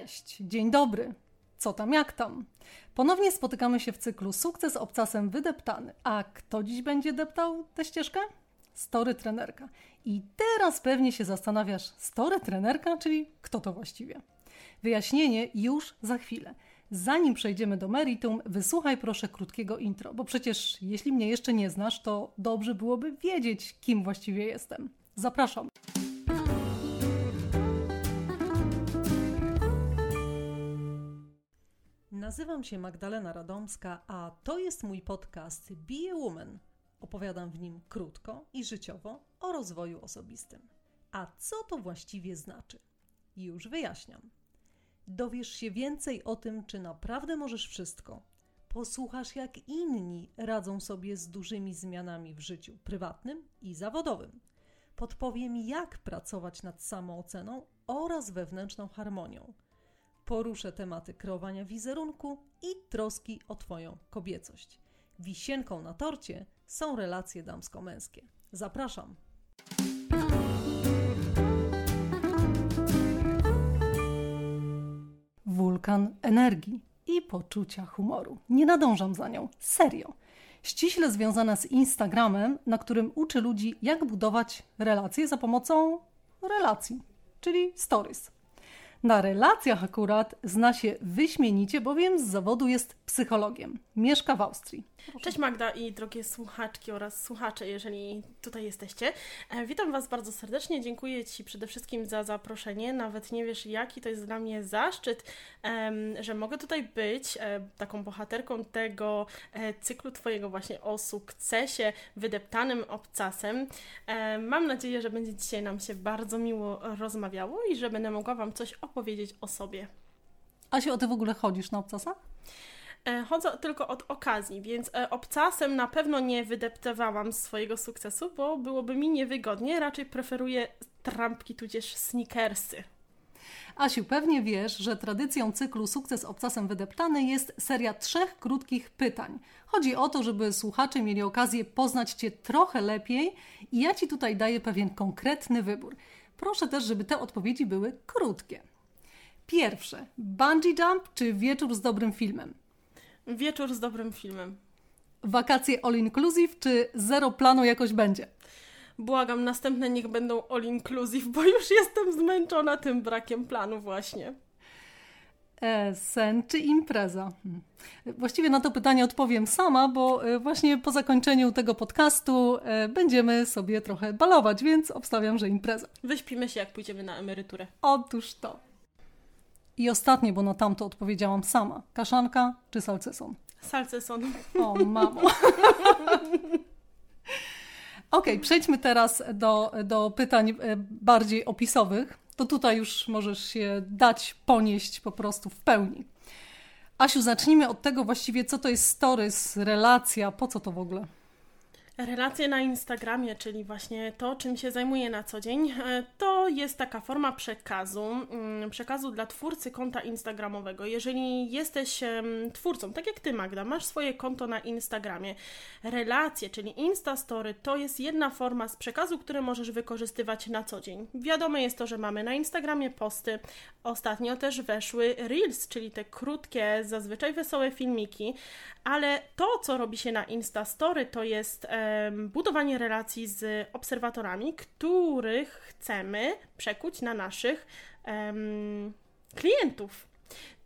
Cześć, dzień dobry. Co tam, jak tam? Ponownie spotykamy się w cyklu Sukces obcasem wydeptany. A kto dziś będzie deptał tę ścieżkę? Story trenerka. I teraz pewnie się zastanawiasz, story trenerka, czyli kto to właściwie? Wyjaśnienie już za chwilę. Zanim przejdziemy do meritum, wysłuchaj proszę krótkiego intro, bo przecież jeśli mnie jeszcze nie znasz, to dobrze byłoby wiedzieć, kim właściwie jestem. Zapraszam. Nazywam się Magdalena Radomska, a to jest mój podcast Be a Woman. Opowiadam w nim krótko i życiowo o rozwoju osobistym. A co to właściwie znaczy? Już wyjaśniam. Dowiesz się więcej o tym, czy naprawdę możesz wszystko. Posłuchasz, jak inni radzą sobie z dużymi zmianami w życiu prywatnym i zawodowym. Podpowiem, jak pracować nad samooceną oraz wewnętrzną harmonią poruszę tematy kreowania wizerunku i troski o Twoją kobiecość. Wisienką na torcie są relacje damsko-męskie. Zapraszam! Wulkan energii i poczucia humoru. Nie nadążam za nią, serio. Ściśle związana z Instagramem, na którym uczy ludzi, jak budować relacje za pomocą relacji, czyli stories. Na relacjach akurat zna się wyśmienicie, bowiem z zawodu jest psychologiem. Mieszka w Austrii. Cześć Magda i drogie słuchaczki oraz słuchacze, jeżeli tutaj jesteście. E, witam Was bardzo serdecznie. Dziękuję Ci przede wszystkim za zaproszenie. Nawet nie wiesz, jaki to jest dla mnie zaszczyt, że mogę tutaj być e, taką bohaterką tego e, cyklu Twojego właśnie o sukcesie wydeptanym obcasem. Mam nadzieję, że będzie dzisiaj nam się bardzo miło rozmawiało i że będę mogła Wam coś opowiedzieć o sobie. Asiu, a Ty w ogóle chodzisz na obcasach? E, chodzę tylko od okazji, więc e, obcasem na pewno nie wydeptywałam swojego sukcesu, bo byłoby mi niewygodnie. Raczej preferuję trampki tudzież sneakersy. Asiu, pewnie wiesz, że tradycją cyklu Sukces obcasem wydeptany jest seria trzech krótkich pytań. Chodzi o to, żeby słuchacze mieli okazję poznać Cię trochę lepiej i ja Ci tutaj daję pewien konkretny wybór. Proszę też, żeby te odpowiedzi były krótkie. Pierwsze, bungee jump czy wieczór z dobrym filmem? Wieczór z dobrym filmem. Wakacje all inclusive czy zero planu jakoś będzie? Błagam, następne niech będą all inclusive, bo już jestem zmęczona tym brakiem planu właśnie. E, sen czy impreza? Hmm. Właściwie na to pytanie odpowiem sama, bo e, właśnie po zakończeniu tego podcastu e, będziemy sobie trochę balować, więc obstawiam, że impreza. Wyśpimy się, jak pójdziemy na emeryturę. Otóż to. I ostatnie, bo na tamto odpowiedziałam sama. Kaszanka czy salceson? Salceson. O, mamo. Ok, przejdźmy teraz do, do pytań e, bardziej opisowych. To tutaj już możesz się dać ponieść po prostu w pełni. Asiu, zacznijmy od tego właściwie, co to jest stories, relacja, po co to w ogóle? Relacje na Instagramie, czyli właśnie to, czym się zajmuję na co dzień, e, to jest taka forma przekazu, mm, przekazu dla twórcy konta Instagramowego. Jeżeli jesteś twórcą, tak jak ty, Magda, masz swoje konto na Instagramie, relacje, czyli Instastory, to jest jedna forma z przekazu, który możesz wykorzystywać na co dzień. Wiadome jest to, że mamy na Instagramie posty, ostatnio też weszły Reels, czyli te krótkie, zazwyczaj wesołe filmiki, ale to, co robi się na Instastory, to jest budowanie relacji z obserwatorami, których chcemy przekuć na naszych klientów.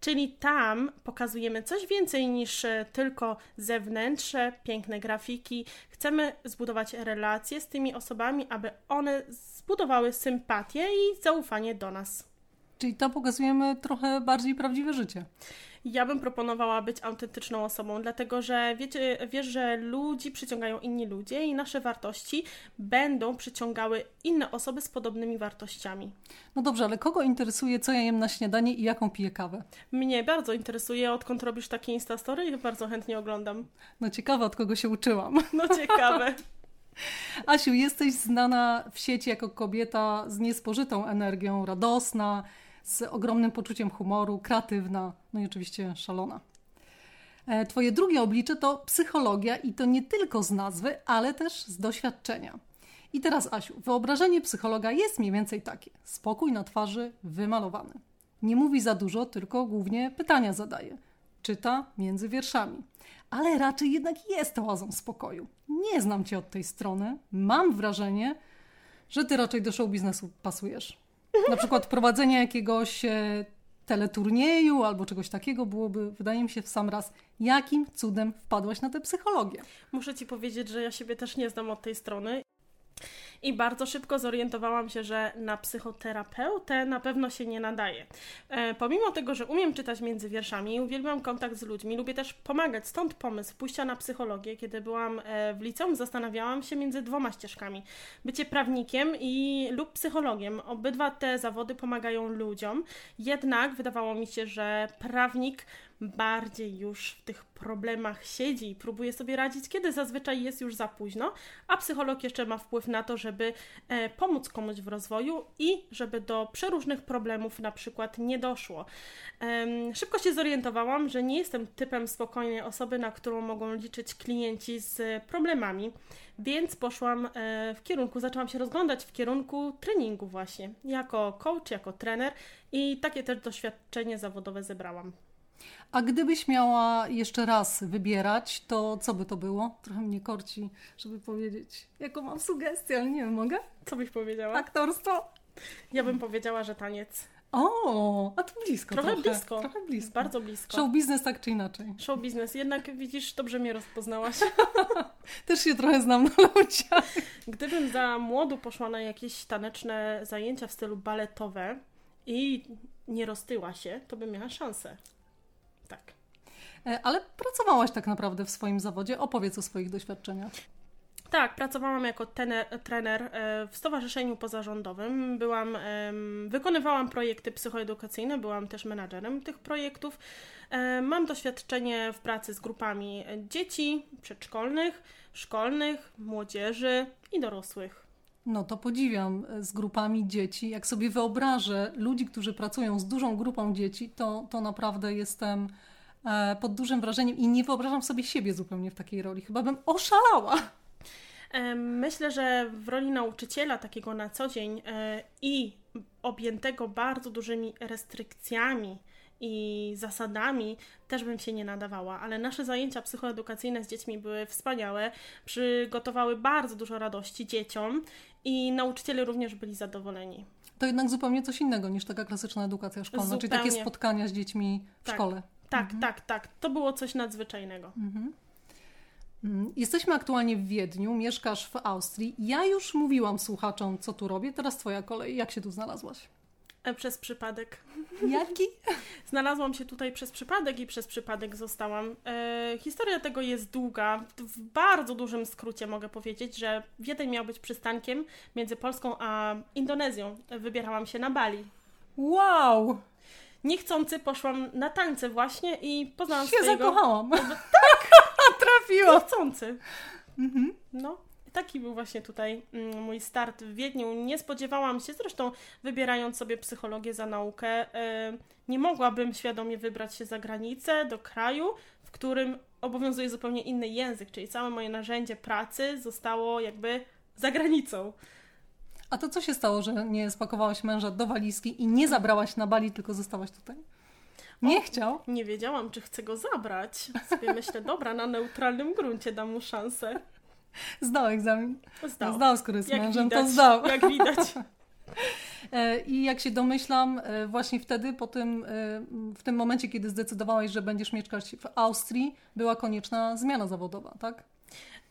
Czyli tam pokazujemy coś więcej niż e, tylko zewnętrzne, piękne grafiki. Chcemy zbudować relacje z tymi osobami, aby one zbudowały sympatię i zaufanie do nas. Czyli tam pokazujemy trochę bardziej prawdziwe życie ja bym proponowała być autentyczną osobą, dlatego że wiecie, wiesz, że ludzi przyciągają inni ludzie i nasze wartości będą przyciągały inne osoby z podobnymi wartościami. No dobrze, ale kogo interesuje, co ja jem na śniadanie i jaką piję kawę? Mnie bardzo interesuje, odkąd robisz takie Instastory i bardzo chętnie oglądam. No ciekawe, od kogo się uczyłam. No ciekawe. Asiu, jesteś znana w sieci jako kobieta z niespożytą energią, radosna, z ogromnym poczuciem humoru, kreatywna, no i oczywiście szalona. E, twoje drugie oblicze to psychologia i to nie tylko z nazwy, ale też z doświadczenia. I teraz, Asiu, wyobrażenie psychologa jest mniej więcej takie: spokój na twarzy wymalowany. Nie mówi za dużo, tylko głównie pytania zadaje. Czyta między wierszami. Ale raczej jednak jest oazą spokoju. Nie znam cię od tej strony. Mam wrażenie, że ty raczej do show biznesu pasujesz. Na przykład prowadzenie jakiegoś e, teleturnieju albo czegoś takiego byłoby, wydaje mi się, w sam raz. Jakim cudem wpadłaś na tę psychologię? Muszę ci powiedzieć, że ja siebie też nie znam od tej strony i bardzo szybko zorientowałam się, że na psychoterapeutę na pewno się nie nadaje. E, pomimo tego, że umiem czytać między wierszami, uwielbiam kontakt z ludźmi, lubię też pomagać, stąd pomysł pójścia na psychologię. Kiedy byłam e, w liceum, zastanawiałam się między dwoma ścieżkami. Bycie prawnikiem i lub psychologiem. Obydwa te zawody pomagają ludziom, jednak wydawało mi się, że prawnik bardziej już w tych problemach siedzi i próbuje sobie radzić, kiedy zazwyczaj jest już za późno, a psycholog jeszcze ma wpływ na to, żeby e, pomóc komuś w rozwoju i żeby do przeróżnych problemów na przykład nie doszło. Szybko się zorientowałam, że nie jestem typem spokojnej osoby, na którą mogą liczyć klienci z problemami, więc poszłam e, w kierunku, zaczęłam się rozglądać w kierunku treningu właśnie, jako coach, jako trener i takie też doświadczenie zawodowe zebrałam. A gdybyś miała jeszcze raz wybierać, to co by to było? Trochę mnie korci, żeby powiedzieć, jaką mam sugestię, ale nie wiem, mogę? Co byś powiedziała? Aktorstwo? Ja bym powiedziała, że taniec. O, a to blisko trochę. Trochę blisko. Trochę blisko. Bardzo blisko. Show biznes tak czy inaczej. Show biznes. Jednak widzisz, dobrze mnie rozpoznałaś. Też się trochę znam na ludziach. Gdybym za młodu poszła na jakieś taneczne zajęcia w stylu baletowe i nie roztyła się, to bym miała szansę. Tak. E, ale pracowałaś tak naprawdę w swoim zawodzie. Opowiedz o swoich doświadczeniach. Tak, pracowałam jako tener, trener e, w stowarzyszeniu pozarządowym. Byłam, wykonywałam projekty psychoedukacyjne, byłam też menadżerem tych projektów. E, mam doświadczenie w pracy z grupami dzieci przedszkolnych, szkolnych, młodzieży i dorosłych. No to podziwiam z grupami dzieci. Jak sobie wyobrażę ludzi, którzy pracują z dużą grupą dzieci, to, to naprawdę jestem e, pod dużym wrażeniem i nie wyobrażam sobie siebie zupełnie w takiej roli. Chyba bym oszalała. Myślę, że w roli nauczyciela takiego na co dzień e, i objętego bardzo dużymi restrykcjami i zasadami też bym się nie nadawała, ale nasze zajęcia psychoedukacyjne z dziećmi były wspaniałe, przygotowały bardzo dużo radości dzieciom i nauczyciele również byli zadowoleni. To jednak zupełnie coś innego niż taka klasyczna edukacja szkolna, zupełnie. czyli takie spotkania z dziećmi w tak, szkole. Tak, mhm. tak, tak. To było coś nadzwyczajnego. Mhm. Mm, jesteśmy aktualnie w Wiedniu, mieszkasz w Austrii. Ja już mówiłam słuchaczom, co tu robię, teraz Twoja kolej. Jak się tu znalazłaś? E, przez przypadek. Jaki? Znalazłam się tutaj przez przypadek i przez przypadek zostałam. E, historia tego jest długa. W bardzo dużym skrócie mogę powiedzieć, że Wiedeń miał być przystankiem między Polską a Indonezją. Wybierałam się na Bali. Wow! Niechcący poszłam na tańce właśnie i poznałam się swojego... zakochałam. tak! Trafiła! Niechcący. Mhm. No taki był właśnie tutaj mm, mój start w Wiedniu. Nie spodziewałam się, zresztą wybierając sobie psychologię za naukę, e, nie mogłabym świadomie wybrać się za granicę, do kraju, w którym obowiązuje zupełnie inny język, czyli całe moje narzędzie pracy zostało jakby za granicą. A to co się stało, że nie spakowałaś męża do walizki i nie zabrałaś na Bali, tylko zostałaś tutaj? Nie o, chciał? Nie wiedziałam, czy chcę go zabrać. Sobie myślę, dobra, na neutralnym gruncie dam mu szansę. Zdał egzamin. Zdał. Zdał, skoro jest jak mężem, widać, to zdał. Jak widać. E, I jak się domyślam, e, właśnie wtedy, po tym, e, w tym momencie, kiedy zdecydowałaś, że będziesz mieszkać w Austrii, była konieczna zmiana zawodowa, tak?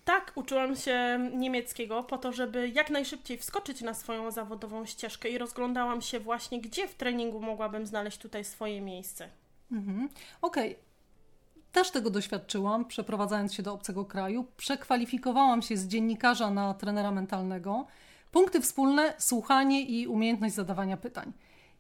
Tak, uczyłam się niemieckiego po to, żeby jak najszybciej wskoczyć na swoją zawodową ścieżkę i rozglądałam się właśnie, gdzie w treningu mogłabym znaleźć tutaj swoje miejsce. Mhm. Okej, okay. Też tego doświadczyłam, przeprowadzając się do obcego kraju. Przekwalifikowałam się z dziennikarza na trenera mentalnego. Punkty wspólne: słuchanie i umiejętność zadawania pytań.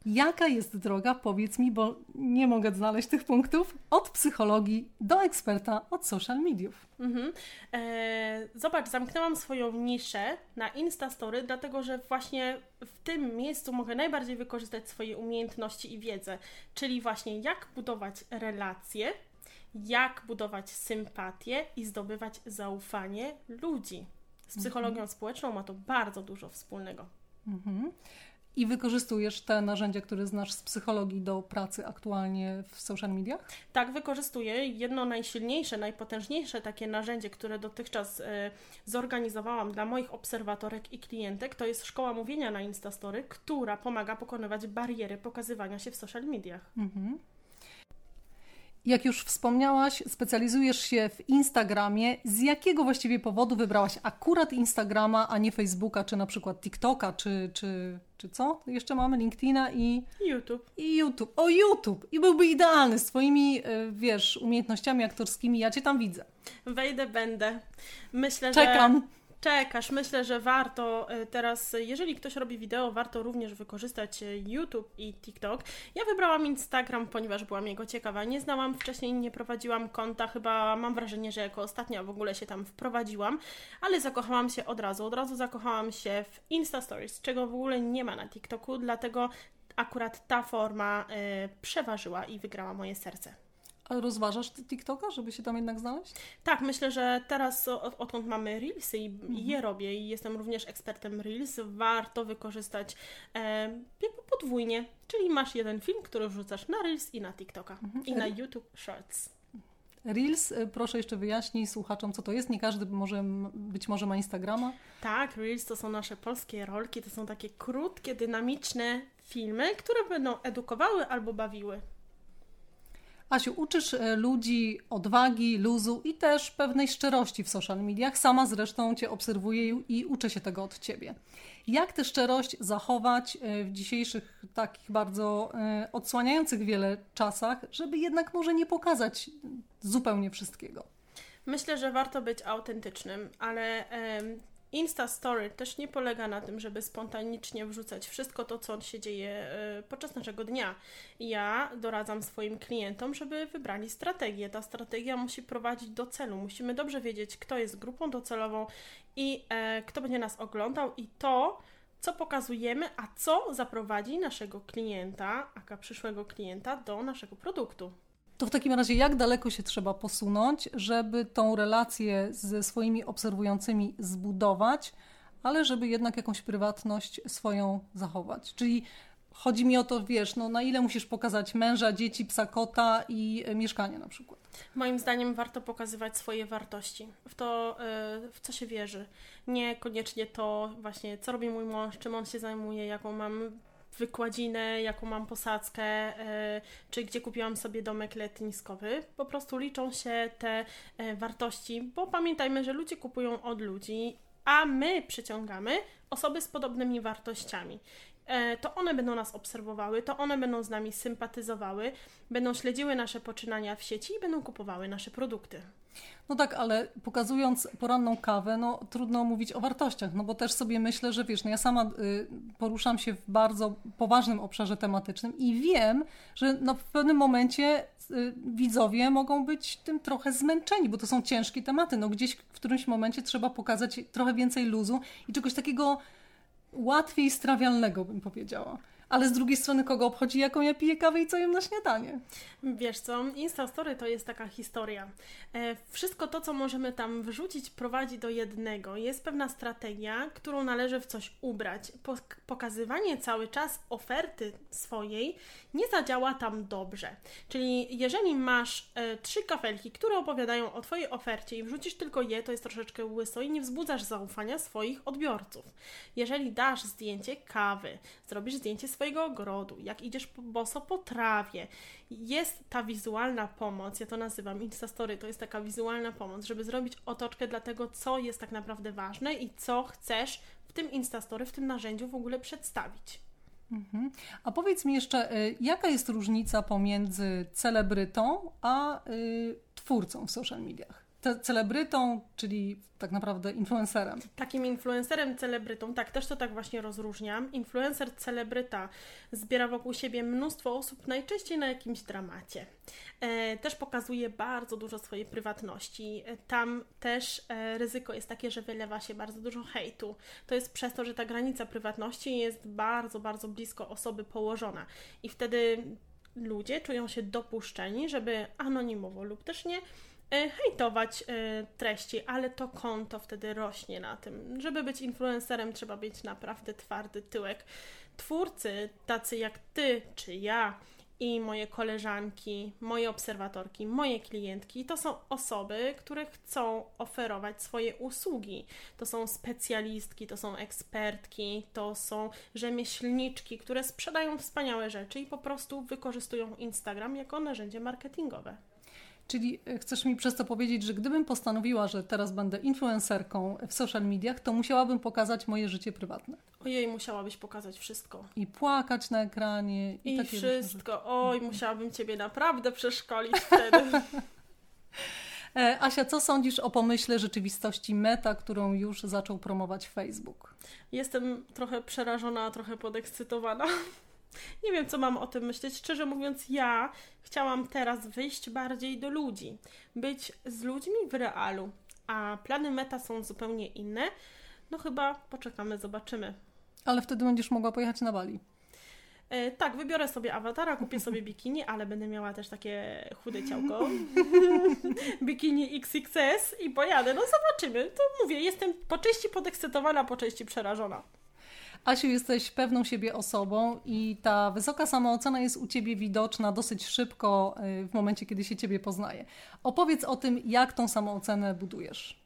Jaka jest droga, powiedz mi, bo nie mogę znaleźć tych punktów, od psychologii do eksperta od social mediów. Mhm. Eee, zobacz, zamknęłam swoją niszę na Instastory, dlatego że właśnie w tym miejscu mogę najbardziej wykorzystać swoje umiejętności i wiedzę, czyli właśnie jak budować relacje jak budować sympatię i zdobywać zaufanie ludzi. Z psychologią mhm. społeczną ma to bardzo dużo wspólnego. Mhm. I wykorzystujesz te narzędzia, które znasz z psychologii do pracy aktualnie w social mediach? Tak, wykorzystuję. Jedno najsilniejsze, najpotężniejsze takie narzędzie, które dotychczas e, zorganizowałam dla moich obserwatorek i klientek, to jest szkoła mówienia na Instastory, która pomaga pokonywać bariery pokazywania się w social mediach. Mhm. Jak już wspomniałaś, specjalizujesz się w Instagramie. Z jakiego właściwie powodu wybrałaś akurat Instagrama, a nie Facebooka, czy na przykład TikToka, czy, czy, czy co? Jeszcze mamy LinkedIna i... YouTube. I YouTube. O, YouTube! I byłby idealny z Twoimi, e, wiesz, umiejętnościami aktorskimi. Ja Cię tam widzę. Wejdę, będę. Myślę, Czekam. że czekasz. Myślę, że warto e, teraz, jeżeli ktoś robi wideo, warto również wykorzystać e, YouTube i TikTok. Ja wybrałam Instagram, ponieważ byłam jego ciekawa. Nie znałam wcześniej, nie prowadziłam konta, chyba mam wrażenie, że jako ostatnia w ogóle się tam wprowadziłam, ale zakochałam się od razu. Od razu zakochałam się w Insta Stories, czego w ogóle nie ma na TikToku, dlatego akurat ta forma y, przeważyła i wygrała moje serce. Ale rozważasz TikToka, żeby się tam jednak znaleźć? Tak, myślę, że teraz od, odkąd mamy Reelsy i mhm. je robię i jestem również ekspertem Reels, warto wykorzystać e, jakby podwójnie, czyli masz jeden film, który wrzucasz na Reels i na TikToka mhm. i na YouTube Shorts. Reels, e, proszę jeszcze wyjaśnij słuchaczom, co to jest. Nie każdy może, być może ma Instagrama. Tak, Reels to są nasze polskie rolki, to są takie krótkie, dynamiczne filmy, które będą edukowały albo bawiły. Asiu, uczysz e, ludzi odwagi, luzu i też pewnej szczerości w social mediach. Sama zresztą Cię obserwuję i uczę się tego od Ciebie. Jak tę szczerość zachować e, w dzisiejszych takich bardzo e, odsłaniających wiele czasach, żeby jednak może nie pokazać zupełnie wszystkiego? Myślę, że warto być autentycznym, ale Insta Story też nie polega na tym, żeby spontanicznie wrzucać wszystko to, co się dzieje e, podczas naszego dnia. Ja doradzam swoim klientom, żeby wybrali strategię. Ta strategia musi prowadzić do celu. Musimy dobrze wiedzieć, kto jest grupą docelową i e, kto będzie nas oglądał i to, co pokazujemy, a co zaprowadzi naszego klienta, aka przyszłego klienta do naszego produktu. To w takim razie, jak daleko się trzeba posunąć, żeby tą relację ze swoimi obserwującymi zbudować, ale żeby jednak jakąś prywatność swoją zachować? Czyli chodzi mi o to, wiesz, no na ile musisz pokazać męża, dzieci, psa, kota i e, mieszkanie na przykład? Moim zdaniem warto pokazywać swoje wartości, w to, e, w co się wierzy. Niekoniecznie to właśnie, co robi mój mąż, czym on się zajmuje, jaką mam wykładzinę, jaką mam posadzkę, e, czy gdzie kupiłam sobie domek letniskowy. Po prostu liczą się te e, wartości, bo pamiętajmy, że ludzie kupują od ludzi, a my przyciągamy osoby z podobnymi wartościami. E, to one będą nas obserwowały, to one będą z nami sympatyzowały, będą śledziły nasze poczynania w sieci i będą kupowały nasze produkty. No tak, ale pokazując poranną kawę, no trudno mówić o wartościach, no bo też sobie myślę, że wiesz, no ja sama y, poruszam się w bardzo poważnym obszarze tematycznym i wiem, że no w pewnym momencie y, widzowie mogą być tym trochę zmęczeni, bo to są ciężkie tematy. No gdzieś w którymś momencie trzeba pokazać trochę więcej luzu i czegoś takiego łatwiej strawialnego, bym powiedziała ale z drugiej strony kogo obchodzi, jaką ja piję kawę i co jem na śniadanie. Wiesz co, Instastory to jest taka historia. E, wszystko to, co możemy tam wrzucić, prowadzi do jednego. Jest pewna strategia, którą należy w coś ubrać. Pokazywanie cały czas oferty swojej nie zadziała tam dobrze. Czyli jeżeli masz e, trzy kafelki, które opowiadają o Twojej ofercie i wrzucisz tylko je, to jest troszeczkę łyso i nie wzbudzasz zaufania swoich odbiorców. Jeżeli dasz zdjęcie kawy, zrobisz zdjęcie swojego ogrodu, jak idziesz boso po trawie, jest ta wizualna pomoc, ja to nazywam Instastory, to jest taka wizualna pomoc, żeby zrobić otoczkę dla tego, co jest tak naprawdę ważne i co chcesz w tym Instastory, w tym narzędziu w ogóle przedstawić. Mhm. A powiedz mi jeszcze, y, jaka jest różnica pomiędzy celebrytą a y, twórcą w social mediach? Celebrytą, czyli tak naprawdę influencerem. Takim influencerem, celebrytą, tak, też to tak właśnie rozróżniam. Influencer, celebryta zbiera wokół siebie mnóstwo osób, najczęściej na jakimś dramacie. E, też pokazuje bardzo dużo swojej prywatności. E, tam też e, ryzyko jest takie, że wylewa się bardzo dużo hejtu. To jest przez to, że ta granica prywatności jest bardzo, bardzo blisko osoby położona. I wtedy ludzie czują się dopuszczeni, żeby anonimowo lub też nie hejtować e, treści, ale to konto wtedy rośnie na tym. Żeby być influencerem, trzeba mieć naprawdę twardy tyłek. twórcy, tacy jak ty czy ja, i moje koleżanki, moje obserwatorki, moje klientki to są osoby, które chcą oferować swoje usługi. To są specjalistki, to są ekspertki, to są rzemieślniczki, które sprzedają wspaniałe rzeczy i po prostu wykorzystują Instagram jako narzędzie marketingowe. Czyli e, chcesz mi przez to powiedzieć, że gdybym postanowiła, że teraz będę influencerką w social mediach, to musiałabym pokazać moje życie prywatne. Ojej, musiałabyś pokazać wszystko. I płakać na ekranie. I, I wszystko. Oj, musiałabym Ciebie naprawdę przeszkolić wtedy. E, Asia, co sądzisz o pomyśle rzeczywistości Meta, którą już zaczął promować Facebook? Jestem trochę przerażona, trochę podekscytowana. Nie wiem, co mam o tym myśleć. Szczerze mówiąc, ja chciałam teraz wyjść bardziej do ludzi, być z ludźmi w realu, a plany meta są zupełnie inne. No chyba poczekamy, zobaczymy. Ale wtedy będziesz mogła pojechać na Bali. E, tak, wybiorę sobie awatara, kupię sobie bikini, ale będę miała też takie chude ciałko. bikini XXS i pojadę. No zobaczymy. To mówię, jestem po części podekscytowana, po części przerażona. Asiu, jesteś pewną siebie osobą i ta wysoka samoocena jest u Ciebie widoczna dosyć szybko y, w momencie, kiedy się Ciebie poznaje. Opowiedz o tym, jak tą samoocenę budujesz.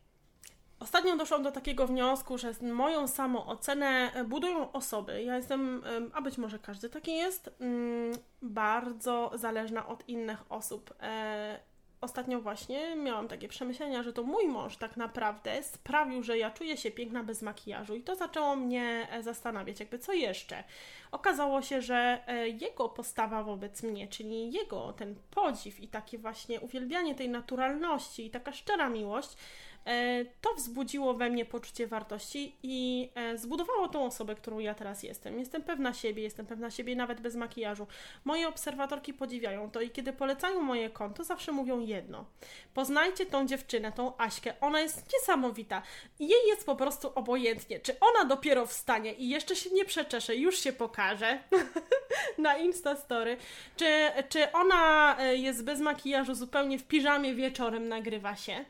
Ostatnio doszłam do takiego wniosku, że moją samoocenę budują osoby. Ja jestem, a być może każdy taki jest, mm, bardzo zależna od innych osób. Ostatnio właśnie miałam takie przemyślenia, że to mój mąż tak naprawdę sprawił, że ja czuję się piękna bez makijażu i to zaczęło mnie e, zastanawiać, jakby co jeszcze. Okazało się, że e, jego postawa wobec mnie, czyli jego ten podziw i takie właśnie uwielbianie tej naturalności i taka szczera miłość, to wzbudziło we mnie poczucie wartości i e, zbudowało tą osobę, którą ja teraz jestem. Jestem pewna siebie, jestem pewna siebie nawet bez makijażu. Moje obserwatorki podziwiają to i kiedy polecają moje konto, zawsze mówią jedno. Poznajcie tą dziewczynę, tą Aśkę. Ona jest niesamowita. Jej jest po prostu obojętnie, czy ona dopiero wstanie i jeszcze się nie przeczesze, już się pokaże na Instastory, czy, czy ona e, jest bez makijażu, zupełnie w piżamie wieczorem nagrywa się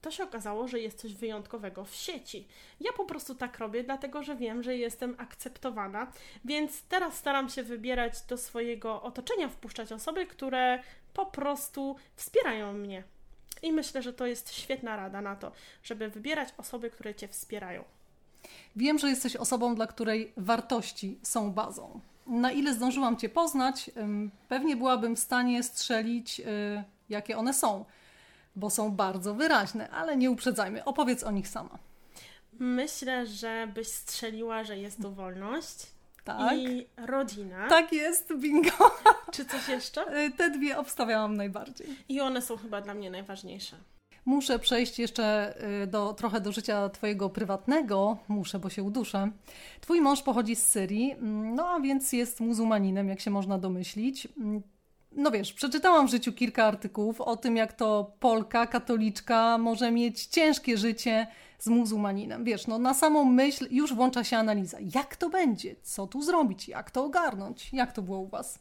to się okazało, że jest coś wyjątkowego w sieci. Ja po prostu tak robię, dlatego że wiem, że jestem akceptowana, więc teraz staram się wybierać do swojego otoczenia, wpuszczać osoby, które po prostu wspierają mnie. I myślę, że to jest świetna rada na to, żeby wybierać osoby, które Cię wspierają. Wiem, że jesteś osobą, dla której wartości są bazą. Na ile zdążyłam Cię poznać, pewnie byłabym w stanie strzelić, y, jakie one są bo są bardzo wyraźne, ale nie uprzedzajmy. Opowiedz o nich sama. Myślę, że byś strzeliła, że jest to wolność. Tak. I rodzina. Tak jest, bingo. Czy coś jeszcze? Y, te dwie obstawiałam najbardziej. I one są chyba dla mnie najważniejsze. Muszę przejść jeszcze y, do, trochę do życia Twojego prywatnego. Muszę, bo się uduszę. Twój mąż pochodzi z Syrii, mm, no a więc jest muzułmaninem, jak się można domyślić. No wiesz, przeczytałam w życiu kilka artykułów o tym, jak to Polka, katoliczka może mieć ciężkie życie z muzułmaninem. Wiesz, no na samą myśl już włącza się analiza. Jak to będzie? Co tu zrobić? Jak to ogarnąć? Jak to było u Was?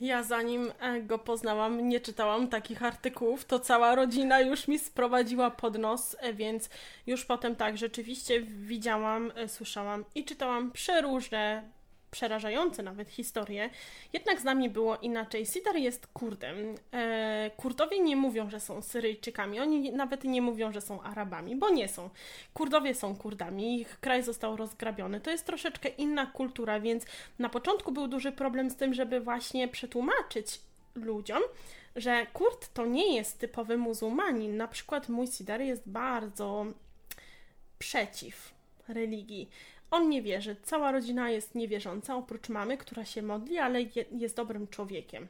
Ja zanim e, go poznałam, nie czytałam takich artykułów, to cała rodzina już mi sprowadziła pod nos, e, więc już potem tak, rzeczywiście widziałam, e, słyszałam i czytałam przeróżne przerażające nawet historie, jednak z nami było inaczej. Sidar jest Kurdem. E, Kurdowie nie mówią, że są Syryjczykami, oni nawet nie mówią, że są Arabami, bo nie są. Kurdowie są Kurdami, ich kraj został rozgrabiony. To jest troszeczkę inna kultura, więc na początku był duży problem z tym, żeby właśnie przetłumaczyć ludziom, że Kurd to nie jest typowy muzułmanin. Na przykład mój Sidar jest bardzo przeciw religii. On nie wierzy. Cała rodzina jest niewierząca, oprócz mamy, która się modli, ale je, jest dobrym człowiekiem.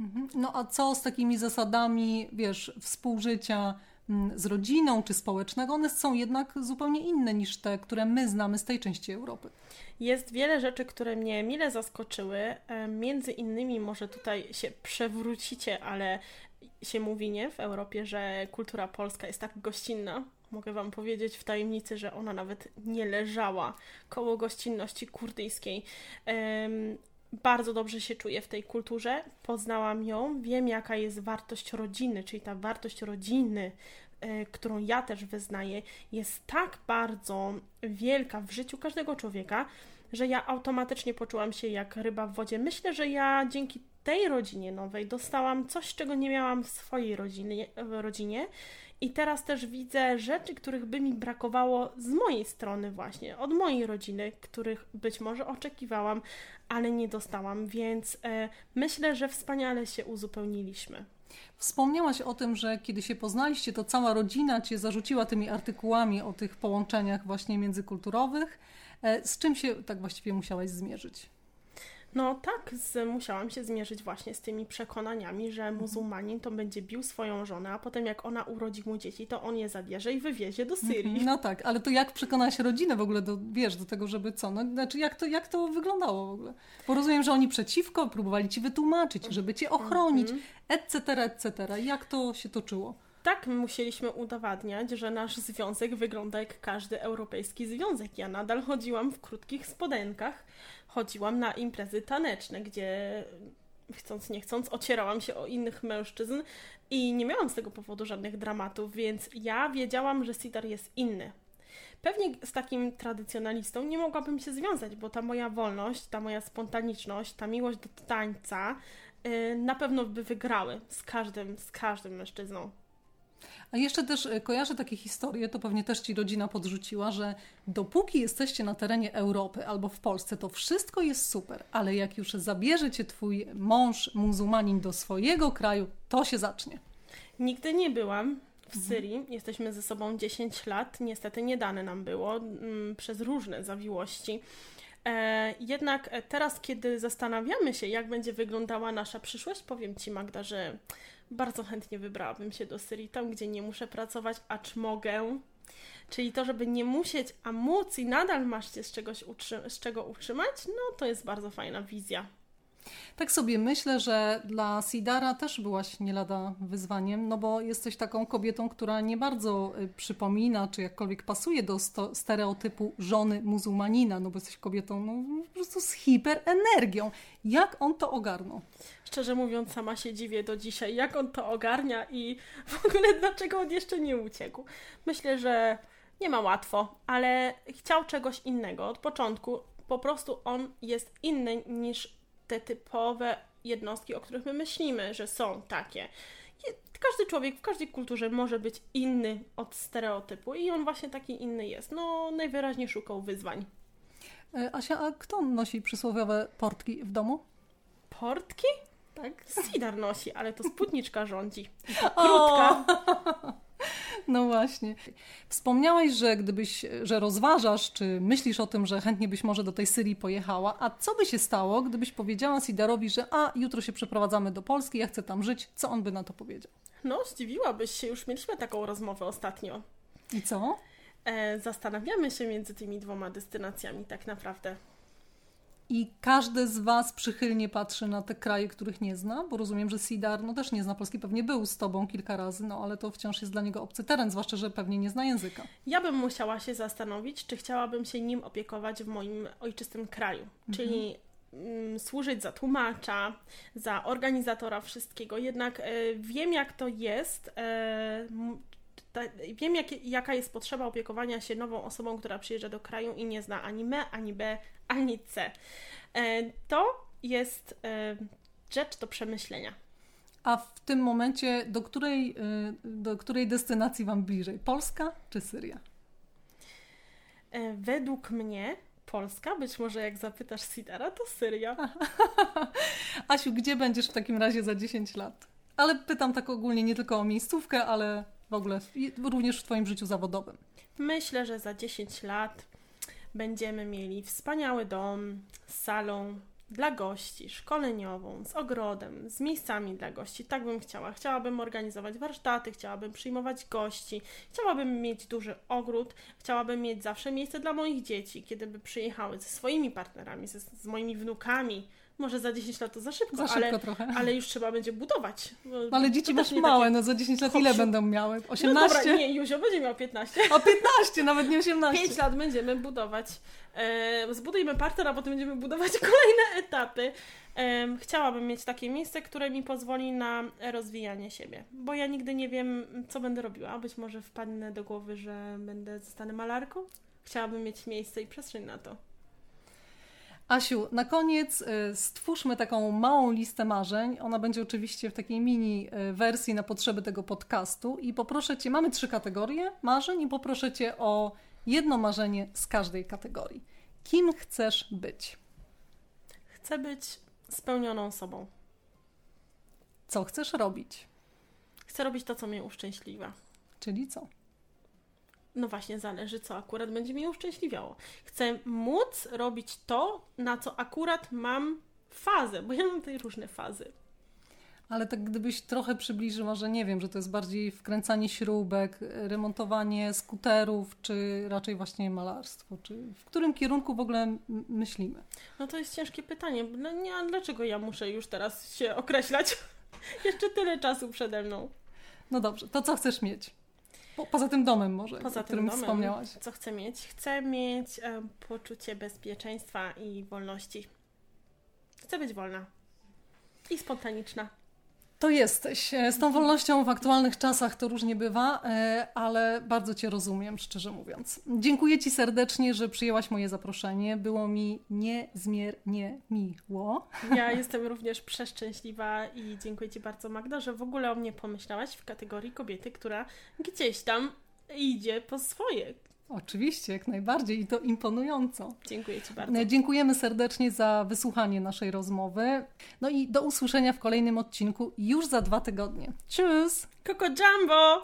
Mhm. No a co z takimi zasadami, wiesz, współżycia mm, z rodziną czy społecznego? One są jednak zupełnie inne niż te, które my znamy z tej części Europy. Jest wiele rzeczy, które mnie mile zaskoczyły. E, między innymi, może tutaj się przewrócicie, ale się mówi nie w Europie, że kultura polska jest tak gościnna, Mogę Wam powiedzieć w tajemnicy, że ona nawet nie leżała koło gościnności kurdyjskiej. Bardzo dobrze się czuję w tej kulturze, poznałam ją, wiem jaka jest wartość rodziny, czyli ta wartość rodziny, y, którą ja też wyznaję, jest tak bardzo wielka w życiu każdego człowieka, że ja automatycznie poczułam się jak ryba w wodzie. Myślę, że ja dzięki tej rodzinie nowej dostałam coś, czego nie miałam w swojej rodzinie, rodzinie. I teraz też widzę rzeczy, których by mi brakowało z mojej strony, właśnie od mojej rodziny, których być może oczekiwałam, ale nie dostałam, więc e, myślę, że wspaniale się uzupełniliśmy. Wspomniałaś o tym, że kiedy się poznaliście, to cała rodzina cię zarzuciła tymi artykułami o tych połączeniach właśnie międzykulturowych. E, z czym się tak właściwie musiałaś zmierzyć? No tak, z, musiałam się zmierzyć właśnie z tymi przekonaniami, że muzułmanin to będzie bił swoją żonę, a potem jak ona urodzi mu dzieci, to on je zabierze i wywiezie do Syrii. No tak, ale to jak przekonałaś rodzinę w ogóle, do, wiesz, do tego, żeby co? No, znaczy jak to, jak to wyglądało w ogóle? Bo rozumiem, że oni przeciwko, próbowali ci wytłumaczyć, żeby cię ochronić, etc., etc. Jak to się toczyło? Tak musieliśmy udowadniać, że nasz związek wygląda jak każdy europejski związek. Ja nadal chodziłam w krótkich spodenkach, chodziłam na imprezy taneczne, gdzie chcąc nie chcąc ocierałam się o innych mężczyzn i nie miałam z tego powodu żadnych dramatów, więc ja wiedziałam, że Sidar jest inny. Pewnie z takim tradycjonalistą nie mogłabym się związać, bo ta moja wolność, ta moja spontaniczność, ta miłość do tańca yy, na pewno by wygrały z każdym, z każdym mężczyzną. A jeszcze też e, kojarzę takie historie, to pewnie też ci rodzina podrzuciła, że dopóki jesteście na terenie Europy albo w Polsce, to wszystko jest super, ale jak już zabierze cię twój mąż muzułmanin do swojego kraju, to się zacznie. Nigdy nie byłam w mhm. Syrii. Jesteśmy ze sobą 10 lat. Niestety nie dane nam było mm, przez różne zawiłości. E, jednak teraz, kiedy zastanawiamy się, jak będzie wyglądała nasza przyszłość, powiem Ci, Magda, że bardzo chętnie wybrałabym się do Syrii, tam gdzie nie muszę pracować, acz mogę. Czyli to, żeby nie musieć, a móc i nadal masz się z, czegoś z czego utrzymać, no to jest bardzo fajna wizja. Tak sobie myślę, że dla Sidara też byłaś nie lada wyzwaniem, no bo jesteś taką kobietą, która nie bardzo y, przypomina, czy jakkolwiek pasuje do stereotypu żony muzułmanina, no bo jesteś kobietą no, po prostu z hiperenergią. Jak on to ogarnął? Szczerze mówiąc, sama się dziwię do dzisiaj, jak on to ogarnia i w ogóle dlaczego on jeszcze nie uciekł. Myślę, że nie ma łatwo, ale chciał czegoś innego od początku. Po prostu on jest inny niż te typowe jednostki, o których my myślimy, że są takie. Każdy człowiek w każdej kulturze może być inny od stereotypu i on właśnie taki inny jest. No, najwyraźniej szukał wyzwań. E, Asia, a kto nosi przysłowiowe portki w domu? Portki? Tak. Sidar nosi, ale to spódniczka rządzi. Krótka. No właśnie. Wspomniałaś, że gdybyś, że rozważasz, czy myślisz o tym, że chętnie byś może do tej Syrii pojechała, a co by się stało, gdybyś powiedziała Sidarowi, że a, jutro się przeprowadzamy do Polski, ja chcę tam żyć, co on by na to powiedział? No, zdziwiłabyś się, już mieliśmy taką rozmowę ostatnio. I co? E, zastanawiamy się między tymi dwoma destynacjami tak naprawdę. I każdy z Was przychylnie patrzy na te kraje, których nie zna, bo rozumiem, że Sidar no, też nie zna Polski, pewnie był z Tobą kilka razy, no ale to wciąż jest dla niego obcy teren, zwłaszcza, że pewnie nie zna języka. Ja bym musiała się zastanowić, czy chciałabym się nim opiekować w moim ojczystym kraju, mhm. czyli mm, służyć za tłumacza, za organizatora wszystkiego. Jednak y, wiem, jak to jest. Wiem, jak, jaka jest potrzeba opiekowania się nową osobą, która przyjeżdża do kraju i nie zna ani M, ani B, ani C. E, to jest e, rzecz do przemyślenia. A w tym momencie do której, e, do której destynacji Wam bliżej? Polska czy Syria? Według mnie Polska, być może jak zapytasz Sidara, to Syria. Asiu, gdzie będziesz w takim razie za 10 lat? Ale pytam tak ogólnie nie tylko o miejscówkę, ale w ogóle również w Twoim życiu zawodowym. Myślę, że za 10 lat będziemy mieli wspaniały dom z salą dla gości, szkoleniową, z ogrodem, z miejscami dla gości. Tak bym chciała. Chciałabym organizować warsztaty, chciałabym przyjmować gości, chciałabym mieć duży ogród, chciałabym mieć zawsze miejsce dla moich dzieci, kiedy by przyjechały ze swoimi partnerami, ze, z moimi wnukami, może za 10 lat to za szybko, za szybko ale, trochę. ale już trzeba będzie budować. No, ale dzieci masz małe, takie... no za 10 lat ile będą miały? 18? No dobra, nie, Juzio będzie miał 15. O 15, nawet nie 18. 5 lat będziemy budować. E, zbudujmy partner, a potem będziemy budować kolejne etapy. E, chciałabym mieć takie miejsce, które mi pozwoli na rozwijanie siebie, bo ja nigdy nie wiem, co będę robiła. Być może wpadnę do głowy, że będę zostanę malarką. Chciałabym mieć miejsce i przestrzeń na to. Asiu, na koniec y, stwórzmy taką małą listę marzeń. Ona będzie oczywiście w takiej mini y, wersji na potrzeby tego podcastu. I poproszę Cię, mamy trzy kategorie marzeń, i poproszę Cię o jedno marzenie z każdej kategorii. Kim chcesz być? Chcę być spełnioną sobą. Co chcesz robić? Chcę robić to, co mnie uszczęśliwia. Czyli co? No właśnie, zależy, co akurat będzie mnie uszczęśliwiało. Chcę móc robić to, na co akurat mam fazę, bo ja mam tutaj różne fazy. Ale tak gdybyś trochę przybliżył, może nie wiem, że to jest bardziej wkręcanie śrubek, remontowanie skuterów, czy raczej właśnie malarstwo, czy w którym kierunku w ogóle myślimy? No to jest ciężkie pytanie. No nie, a dlaczego ja muszę już teraz się określać? Jeszcze tyle czasu przede mną. No dobrze, to co chcesz mieć? Po, poza tym domem może, Poza o tym którym domem, wspomniałaś. co chcę mieć? Chcę mieć e, poczucie bezpieczeństwa i wolności. Chcę być wolna i spontaniczna. To jesteś. E, Z tą wolnością w aktualnych czasach to różnie bywa, e, ale bardzo Cię rozumiem, szczerze mówiąc. Dziękuję Ci serdecznie, że przyjęłaś moje zaproszenie. Było mi niezmiernie miło. Ja jestem również przeszczęśliwa i dziękuję Ci bardzo, Magda, że w ogóle o mnie pomyślałaś w kategorii kobiety, która gdzieś tam idzie po swoje. Oczywiście, jak najbardziej i to imponująco. Dziękuję Ci bardzo. E, Dziękujemy serdecznie za wysłuchanie naszej rozmowy. No i do usłyszenia w kolejnym odcinku już za dwa tygodnie. Tschüss! Coco Jumbo!